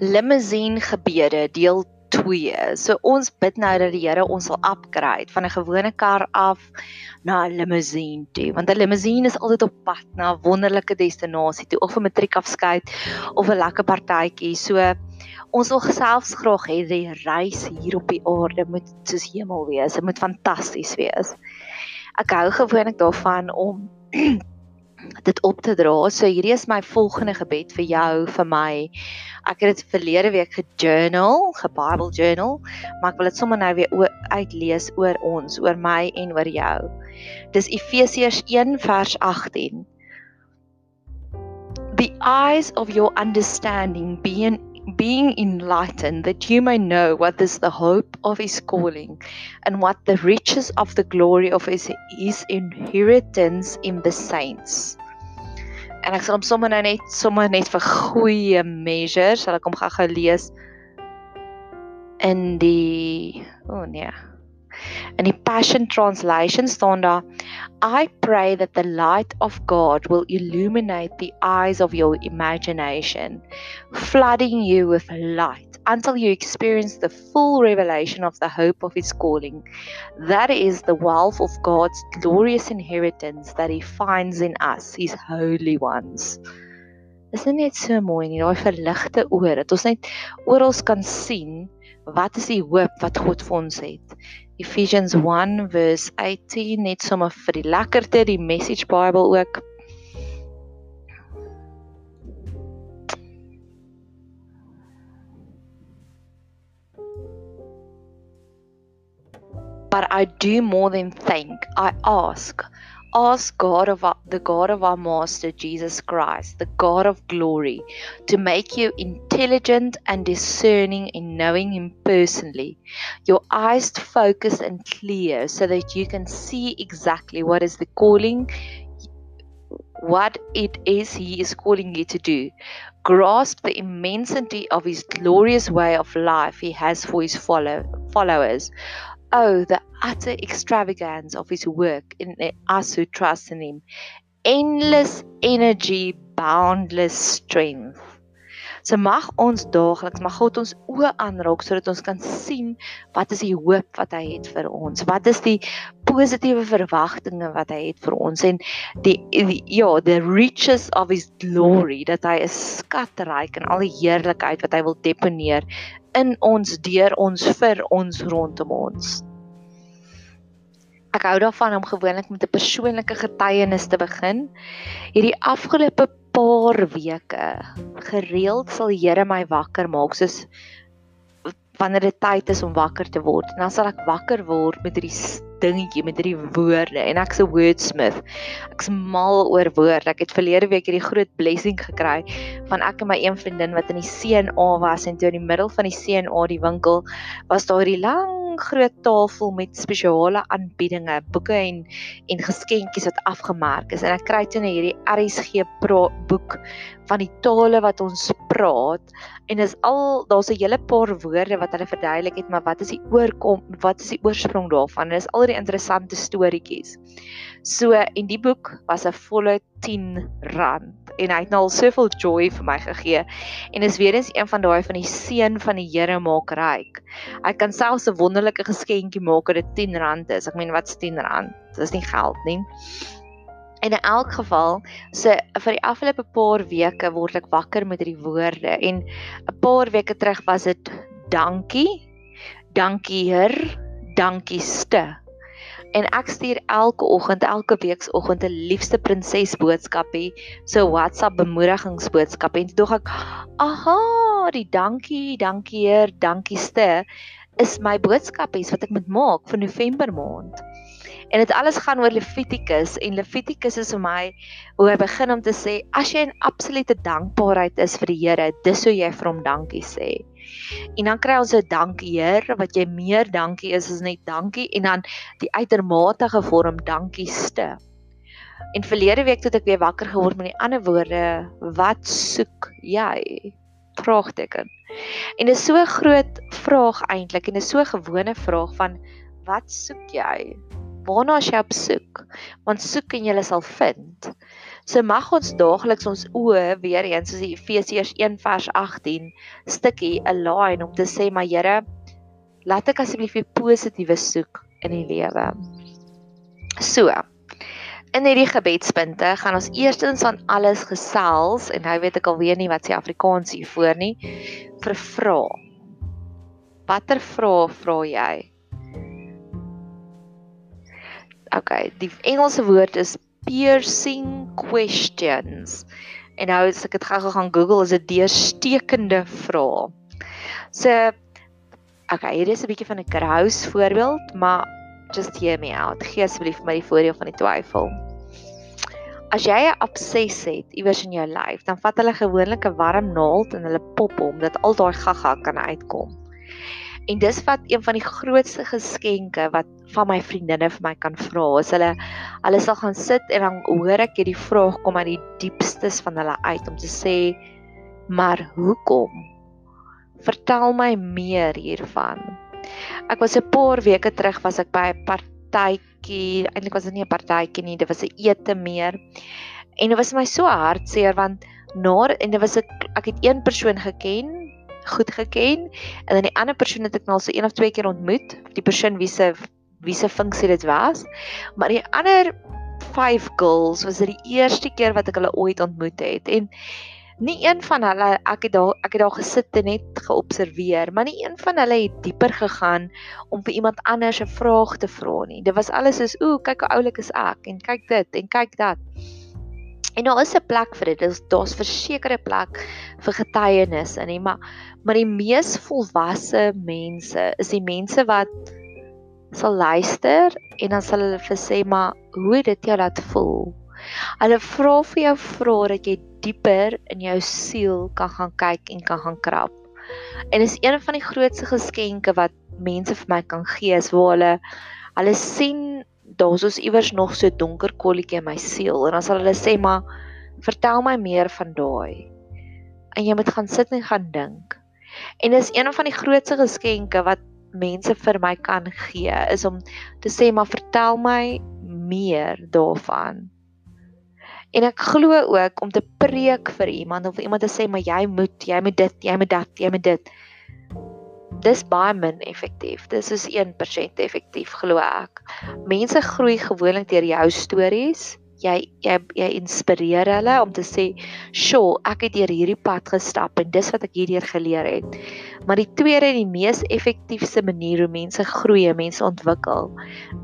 Limousine gebede deel 2. So ons bid nou dat die Here ons sal upgrade van 'n gewone kar af na 'n limousine toe, want 'n limousine is altyd op pad na 'n wonderlike destinasie toe, of 'n matriekafskeid of 'n lekker partytjie. So ons wil selfs graag hê die reis hier op die aarde moet soos hemel wees. Dit moet fantasties wees. Ek hou gewoonlik daarvan om dit op te dra. So hierdie is my volgende gebed vir jou, vir my. Ek het dit verlede week gejournal, gebible journal, maar ek wil dit sommer nou weer uitlees oor ons, oor my en oor jou. Dis Efesiërs 1 vers 18. The eyes of your understanding being being enlightened that you may know what is the hope of his calling and what the riches of the glory of his, his inheritance in the saints. En ek sal hom sommer nou net sommer net vir goeie measure sal ek hom gou-gou lees in die o oh nee In die Passion Translation staan daar I pray that the light of God will illuminate the eyes of your imagination, flooding you with light until you experience the full revelation of the hope of his calling. That is the wealth of God's glorious inheritance that he finds in us, his holy ones. Is dit net so mooi nie, daai verligte oor dat ons net oral kan sien wat is die hoop wat God vir ons het. Ephesians 1 verse 18 net sommer vir die lekkerte die message bible ook But I do more than thank I ask ask God of our, the God of our Master Jesus Christ, the God of glory, to make you intelligent and discerning in knowing Him personally, your eyes focused and clear so that you can see exactly what is the calling, what it is He is calling you to do. Grasp the immensity of His glorious way of life He has for His follow, followers. Oh, the utter extravagance of his work in us who trust in him. Endless energy, boundless strength. So mag ons daagliks mag God ons oë aanraak sodat ons kan sien wat is die hoop wat hy het vir ons. Wat is die positiewe verwagtinge wat hy het vir ons en die, die ja, the riches of his glory dat hy 'n skatryk en al die heerlikheid wat hy wil deponeer in ons deur ons vir ons rondom ons. Ek hou daarvan om gewoonlik met 'n persoonlike getuienis te begin. Hierdie afgelope paar weke gereeld sal die Here my wakker maak soos wanneer dit tyd is om wakker te word. En dan sal ek wakker word met hierdie dingetjie met hierdie woorde en ek's 'n wordsmith. Ek's mal oor woorde. Ek het verlede week hierdie groot blessing gekry van ek en my een vriendin wat in die CNA was en toe in die middel van die CNA die winkel was daar hierdie lang groot tafel met spesiale aanbiedinge, boeke en en geskenkies wat afgemerk is. En ek kry toe net hierdie RSG boek van die tale wat ons praat en is al daar's 'n hele paar woorde wat hulle verduidelik het, maar wat is die oorkom wat is die oorsprong daarvan? En is al die interessante storieetjies. So en die boek was 'n volle 10 rand en hy het nou al soveel joy vir my gegee en is weer eens een van daai van die seën van die Here maak ryk. Hy kan selfs 'n wonderlike geskenkie maak as dit 10 rand is. Ek meen wat's 10 rand? Dis nie geld nie. En in elk geval, so vir die afgelope paar weke word ek wakker met hierdie woorde en 'n paar weke terug was dit dankie. Dankie Heer, dankie ste. En ek stuur elke oggend, elke weekoggend 'n liefste prinses boodskapie, so WhatsApp bemoedigingsboodskap en tog ek, aha, die dankie, dankie Heer, dankie ste is my boodskapies wat ek moet maak vir November maand. En dit alles gaan oor Levitikus en Levitikus is vir my hoe hy begin om te sê as jy in absolute dankbaarheid is vir die Here, dis hoe jy vir hom dankie sê. En dan kry ons 'n dankie Heer wat jy meer dankie is as net dankie en dan die uitermate vorm dankie ste. En verlede week toe ek weer wakker geword met die ander woorde, wat soek jy? Vraagteken. En dit is so 'n groot vraag eintlik en 'n so gewone vraag van wat soek jy? Waarna as jy op soek want soek en jy sal vind So mag ons daagliks ons oë weer eens soos Efesiërs 1 vers 18 stukkie align om te sê maar Here, laat ek asseblief die positiewe soek in die lewe. So. In hierdie gebedspunte gaan ons eerstens aan alles gesels en nou weet ek al weer nie wat se Afrikaans hier voor nie vir vra. Watter vrae vra jy? Okay, die Engelse woord is piercing questions. En nou as ek dit gou gaan Google, is dit deurstekende vrae. So okay, hier is 'n bietjie van 'n grouse voorbeeld, maar just hear me out. Gee asseblief my die voordeel van die twyfel. As jy 'n abses het iewers in jou lyf, dan vat hulle gewoonlik 'n warm naald en hulle pop hom dat al daai gaga kan uitkom. En dis wat een van die grootste geskenke wat van my vriendinne vir my kan vra. As hulle hulle sal gaan sit en dan hoor ek hierdie vraag kom uit die diepstes van hulle uit om te sê, "Maar hoekom? Vertel my meer hiervan." Ek was 'n paar weke terug was ek by 'n partytjie, eintlik was dit nie 'n partytjie nie, dit was 'n ete meer. En dit was my so hartseer want na en dit was ek ek het een persoon geken goed geken en dan die ander persoon het ek nou al so een of twee keer ontmoet, die persoon wie se wie se funksie dit was. Maar die ander 5 girls was dit die eerste keer wat ek hulle ooit ontmoet het en nie een van hulle ek het daar ek het daar gesit en net geobserveer, maar nie een van hulle het dieper gegaan om vir iemand anders 'n vraag te vra nie. Dit was alles soos ooh, kyk hoe oulik is ek en kyk dit en kyk dat. En daar is 'n plek vir dit. Daar's versekerde plek vir getuienis in nie, maar maar die mees volwasse mense is die mense wat sal luister en dan sal hulle vir sê maar hoe dit jou laat voel. Hulle vra vir jou vra dat jy dieper in jou siel kan gaan kyk en kan gaan krap. En is een van die grootste geskenke wat mense vir my kan gee is waar hulle hulle sien daar's ons iewers nog so donker kolletjie in my siel en dan sal hulle sê maar vertel my meer van daai. En jy moet gaan sit en gaan dink. En dis een van die grootste geskenke wat mense vir my kan gee is om te sê maar vertel my meer daarvan. En ek glo ook om te preek vir iemand of vir iemand te sê maar jy moet, jy moet dit, jy moet dat, jy moet dit dis baie min effektief. Dis is 1% effektief glo ek. Mense groei gewoonlik deur jou stories. Jy jy jy inspireer hulle om te sê, "Sjoe, ek het deur hierdie pad gestap en dis wat ek hierdeur geleer het." Maar die tweede en die mees effektiewe manier hoe mense groei en mense ontwikkel,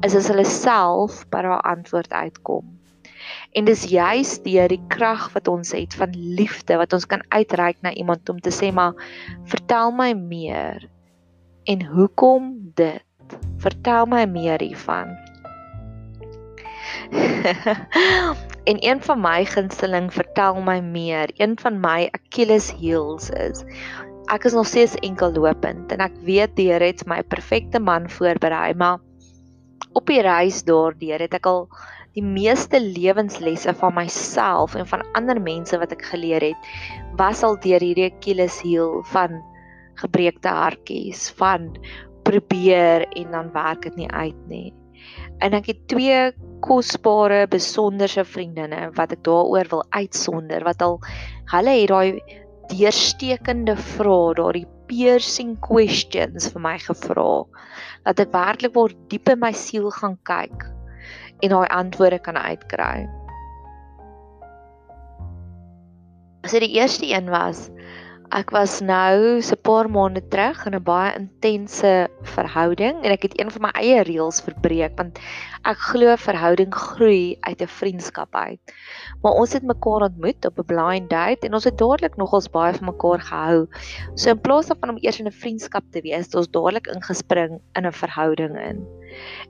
is as hulle self by daardie antwoord uitkom. En dis juis deur die krag wat ons het van liefde wat ons kan uitreik na iemand om te sê maar vertel my meer en hoekom dit? Vertel my meer hiervan. en een van my gunsteling vertel my meer. Een van my Achilles heels is ek is nog steeds enkel lopend en ek weet die Here het my perfekte man voorberei, maar op die reis daardeur het ek al die meeste lewenslesse van myself en van ander mense wat ek geleer het, was al deur hierdie Achilles heel van gebreekte hartjies van probeer en dan werk dit nie uit nie. En ek het twee kosbare besonderse vriendinne wat ek daaroor wil uitsonder wat al hulle het daai deurstekende vrae, daai piercing questions vir my gevra dat ek werklik word diep in my siel gaan kyk en daai antwoorde kan uitkry. So die eerste een was Ek was nou so 'n paar maande terug in 'n baie intense verhouding en ek het een van my eie reëls verbreek want ek glo verhouding groei uit 'n vriendskap uit. Maar ons het mekaar ontmoet op 'n blind date en ons het dadelik nogals baie van mekaar gehou. So in plaas daarvan om eers in 'n vriendskap te wees, het ons dadelik ingespring in 'n verhouding in.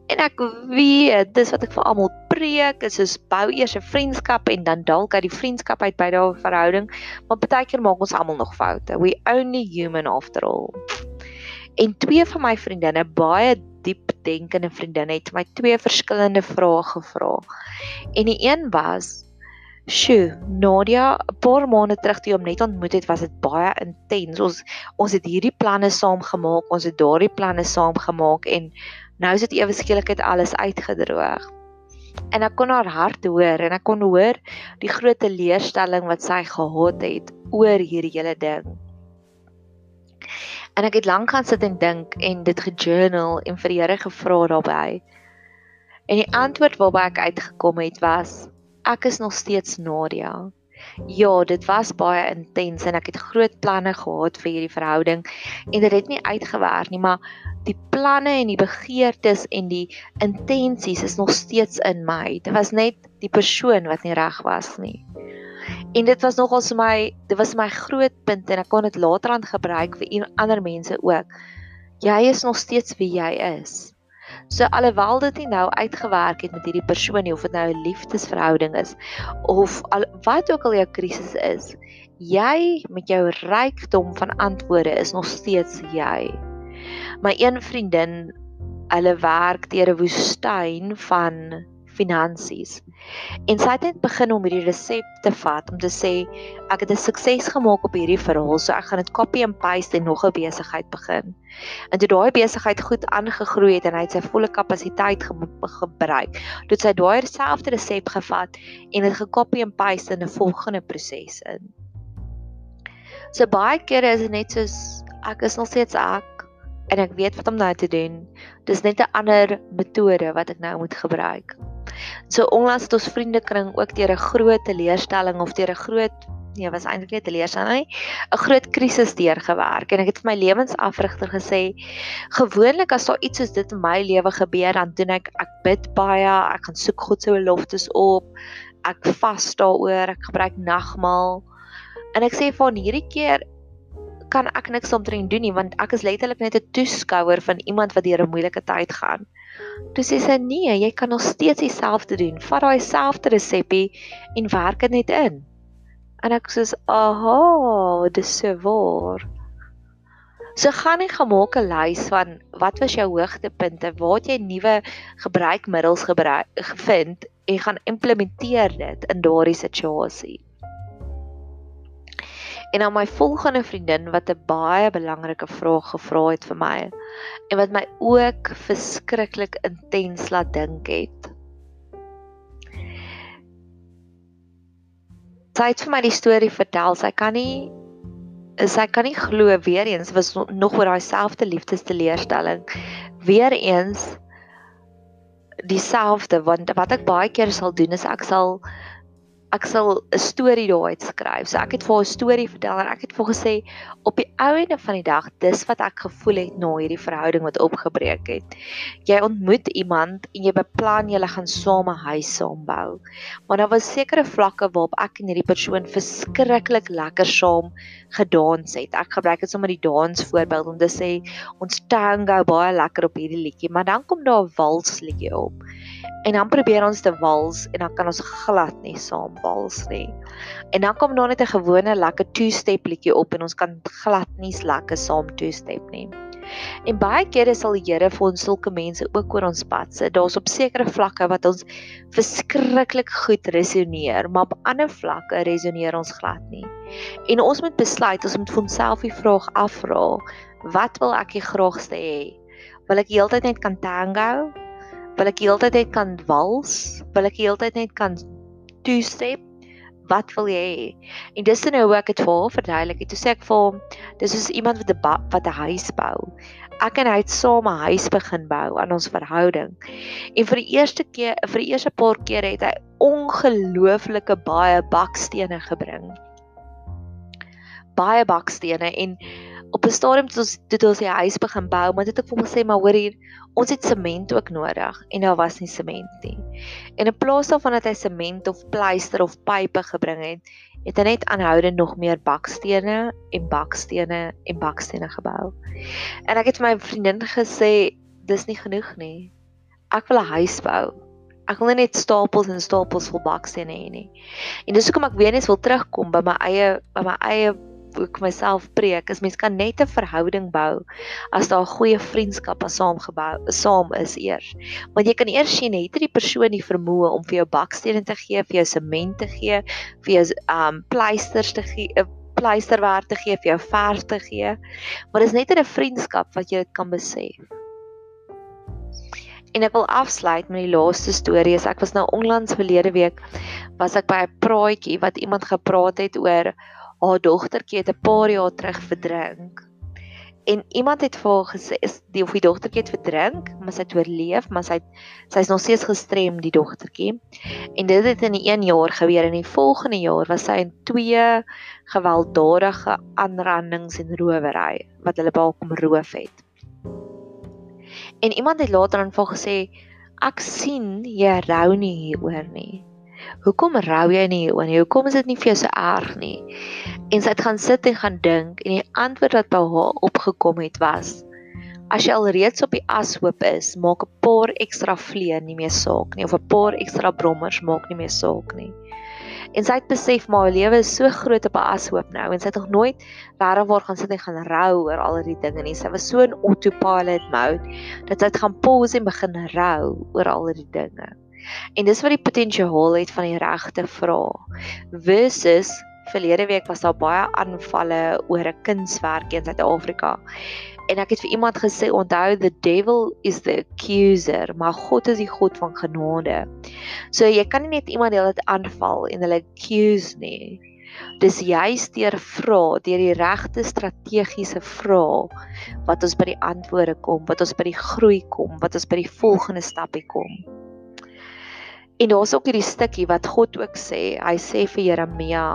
En ek weet, dis wat ek vir almal preek, is soos bou eers 'n vriendskap en dan dalk uit die vriendskap uit by daardie verhouding, maar baie keer maak ons almal nog foute. We only human after all. En twee van my vriendinne, baie diep denkende vriendinne, het my twee verskillende vrae gevra. En die een was Sjoe, Nadia, 'n paar maande terug toe jy hom net ontmoet het, was dit baie intens. Ons ons het hierdie planne saam gemaak, ons het daardie planne saam gemaak en Nou is dit ewe skielik het alles uitgedroog. En ek kon haar hart hoor en ek kon hoor die groot teleurstelling wat sy gehad het oor hierdie hele ding. En ek het lank gaan sit en dink en dit gejournal en vir die Here gevra daarbey. En die antwoord waarby ek uitgekom het was ek is nog steeds Nadia. Ja, dit was baie intens en ek het groot planne gehad vir hierdie verhouding en dit het nie uitgewerk nie, maar die planne en die begeertes en die intensies is nog steeds in my. Dit was net die persoon wat nie reg was nie. En dit was nogal vir my, dit was my groot punt en ek kon dit later aan gebruik vir ander mense ook. Jy is nog steeds wie jy is. So alhoewel dit nie nou uitgewerk het met hierdie persoon nie of dit nou 'n liefdesverhouding is of al, wat ook al jou krisis is, jy met jou rykdom van antwoorde is nog steeds jy. My een vriendin, hulle werk deur 'n woestyn van finansies. En sy het net begin om hierdie resep te vat om te sê ek het 'n sukses gemaak op hierdie verhaal, so ek gaan dit copy and paste en nog 'n besigheid begin. En toe daai besigheid goed aangegroei het en hy het sy volle kapasiteit ge gebruik, het sy daai selfde resep gevat en dit gekopie en paste in 'n volgende proses in. So baie kere is dit net soos ek is nog steeds ek en ek weet wat om nou te doen. Dis net 'n ander metode wat ek nou moet gebruik. So onlangs het ons vriendekring ook deur 'n groot teleurstelling of deur 'n groot nee, was eintlik net teleurstelling, 'n groot krisis deurgewerk en ek het vir my lewensafrigter gesê, gewoonlik as daar iets soos dit in my lewe gebeur, dan doen ek ek bid baie, ek gaan soek God se beloftes op, ek vas daaroor, ek gebruik nagmaal. En ek sê van hierdie keer kan ek niks omtrent doen nie want ek is letterlik net 'n toeskouer van iemand wat deur 'n moeilike tyd gaan. Toe sê sy nee, jy kan nog steeds dieselfde doen. Vat daai selfde resepie en werk dit net in. En ek sê, "Aha, dis so waar." So gaan ek gemaak 'n lys van wat was jou hoogtepunte, waar het jy nuwe gebruikmiddels gebruik gevind en gaan implementeer dit in daardie situasie. En dan my volgende vriendin wat 'n baie belangrike vraag gevra het vir my en wat my ook verskriklik intens laat dink het. Sy het vir my die storie vertel. Sy kan nie sy kan nie glo weer eens was nog oor daai selfde liefdesteleurstelling. Weer eens dieselfde want wat ek baie keer sal doen is ek sal ek sal 'n storie daai skryf. So ek het vir haar 'n storie vertel en ek het vir haar gesê op die einde van die dag, dis wat ek gevoel het na hierdie verhouding wat opgebreek het. Jy ontmoet iemand en jy beplan julle gaan saam 'n huis saambou. Maar daar was sekere vlakke waarop ek en hierdie persoon verskriklik lekker saam gedans het. Ek gebruik dit sommer die dans voorbeeld om te sê ons tango baie lekker op hierdie liedjie, maar dan kom daar 'n wals liedjie op. En dan probeer ons te wals en dan kan ons glad nie saam wals nie. En dan kom daar net 'n gewone lekker two-step liedjie op en ons kan glad nie lekker saam two-step nie. En baie kere sal die Here vir ons sulke mense ook oor ons pad sit. Daar's op sekere vlakke wat ons verskriklik goed resoneer, maar op ander vlakke resoneer ons glad nie. En ons moet besluit, ons moet vir onsself die vraag afvra, wat wil ek die graagste hê? Wil ek heeltyd net kan tango? Wil ek heeltyd net kan wals? Wil ek heeltyd net kan two-step? wat wil jy hê? En dis nou hoe ek dit vir haar verduidelik. Toe sê ek vir hom, dis soos iemand wat 'n wat 'n huis bou. Ek en hy het saam 'n huis begin bou aan ons verhouding. En vir die eerste keer, vir die eerste paar kere het hy ongelooflike baie bakstene gebring. Baie bakstene en op 'n stadium toe ons toe ons die huis begin bou, maar dit het ek vir hom gesê, maar hoor hier, ons het sement ook nodig en daar was nie sement nie. En in plaas daarvan dat hy sement of pleister of pype gebring het, het hy net aanhoudend nog meer bakstene en bakstene en bakstene gebou. En ek het vir my vriendin gesê, dis nie genoeg nie. Ek wil 'n huis bou. Ek wil net stapels en stapels vol bakstene hê nie. En dis hoekom ek weer eens wil terugkom by my eie by my eie ook myself preek is mens kan net 'n verhouding bou as daar 'n goeie vriendskap as saam gebou saam is eers. Want jy kan eers sien het die persoon die vermoë om vir jou bakstene te gee, vir jou sement te gee, vir jou um pleisters te gee, 'n pleisterwerk te gee, vir jou verf te gee. Maar dis net 'n vriendskap wat jy dit kan besef. En ek wil afsluit met die laaste storie. Ek was nou onlangs verlede week was ek by 'n praatjie wat iemand gepraat het oor haar dogtertjie het 'n paar jaar terug verdrink. En iemand het vir haar gesê die of die dogtertjie het verdrink, maar sy het oorleef, maar sy sy's nog steeds gestrem die dogtertjie. En dit het in 'n 1 jaar gebeur en in die volgende jaar was sy in twee gewelddadige aanrandings en rowery wat hulle by kom roof het. En iemand het later aan vir gesê ek sien jy rou nie hieroor nie. Hoekom rou jy nie hieroor nie? Hoekom is dit nie vir jou so erg nie? En sy het gaan sit en gaan dink en die antwoord wat by haar opgekom het was: As jy al reeds op die ashoop is, maak 'n paar ekstra vlee nie meer saak nie of 'n paar ekstra brommers maak nie meer saak nie. En sy het besef maar haar lewe is so groot op 'n ashoop nou en sy het nog nooit regtig waar gaan sit en gaan rou oor al die dinge nie. Sy was so in autopilot mode dat sy het gaan pause en begin rou oor al die dinge. En dis wat die potensiaal het van die regte vrae. Versus verlede week was daar baie aanvalle oor 'n kunswerk in Suid-Afrika. En ek het vir iemand gesê onthou the devil is the accuser, maar God is die God van genade. So jy kan nie net iemand hê wat aanval en hulle accuse nie. Dis juist deur vra, deur die regte strategiese vrae wat ons by die antwoorde kom, wat ons by die groei kom, wat ons by die volgende stappie kom. En daar's ook hierdie stukkie wat God ook sê. Hy sê vir Jeremia.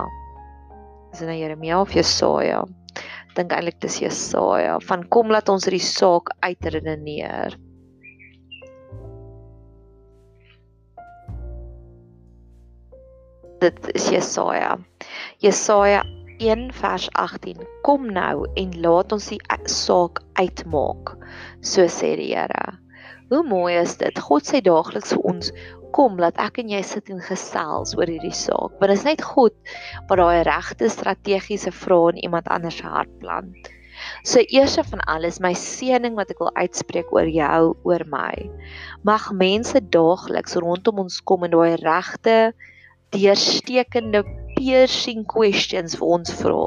Is dit nou Jeremia of Jesaja? Dink eintlik dis Jesaja. Van kom laat ons hierdie saak uitredeneer. Dit is Jesaja. Jesaja 1 vers 18. Kom nou en laat ons die saak uitmaak. So sê die Here. Hoe mooi is dit? God sê daagliks vir ons, kom laat ek en jy sit en gesels oor hierdie saak. Want dit is net God wat daai regte strategiese vrae in iemand anders se hart plant. So eers van alles, my seëning wat ek wil uitspreek oor jou, oor my. Mag mense daagliks rondom ons kom en daai regte deurstekende piercing questions vir ons vra.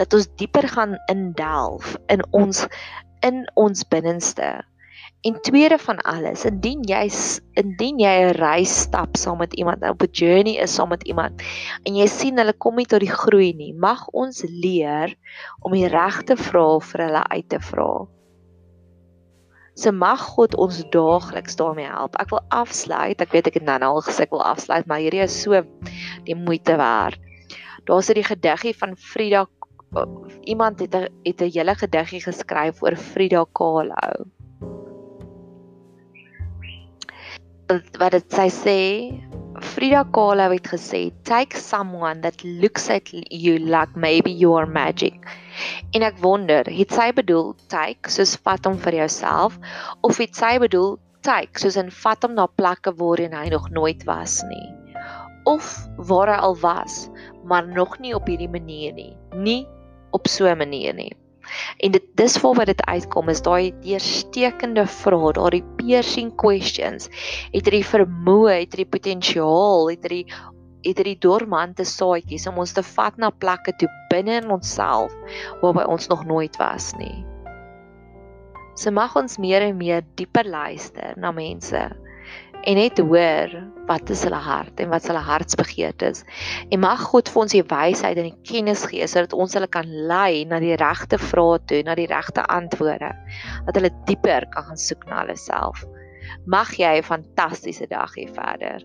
Dat ons dieper gaan indelf in ons in ons binneste. En tweede van alles, indien jy indien jy 'n reis stap saam met iemand, op 'n journey is saam met iemand en jy sien hulle kom nie tot die groei nie, mag ons leer om die regte vrae vir hulle uit te vra. So mag God ons daagliks daarmee help. Ek wil afsluit. Ek weet ek het nou al gesê ek wil afsluit, maar hierdie is so die moeite werd. Daar's 'n gediggie van Frida iemand het 'n het 'n hele gediggie geskryf oor Frida Kahlo. Wat dit sy sê? Frida Kahlo het gesê take someone that looks at you like maybe you are magic. En ek wonder het sy bedoel take soos vat hom vir jouself of het sy bedoel take soos in vat hom na plekke waar hy nog nooit was nie? Of waar hy al was maar nog nie op hierdie manier nie. Nie op so 'n manier nie En dit dis wat dit uitkom is daai deurstekende vrae, daai piercing questions. Het hierdie vermoë, het hierdie potensiaal, het hierdie het hierdie dormante saadjies om ons te vat na plekke toe binne in onsself waarby ons nog nooit was nie. So mag ons meer en meer dieper luister na mense en net hoor wat is hulle hart en wat hulle hartsbegeerte is. En mag God vir ons die wysheid en die kennis gee sodat ons hulle kan lei na die regte vrae toe, na die regte antwoorde, dat hulle dieper kan gaan soek na hulle self. Mag jy 'n fantastiese dag hê verder.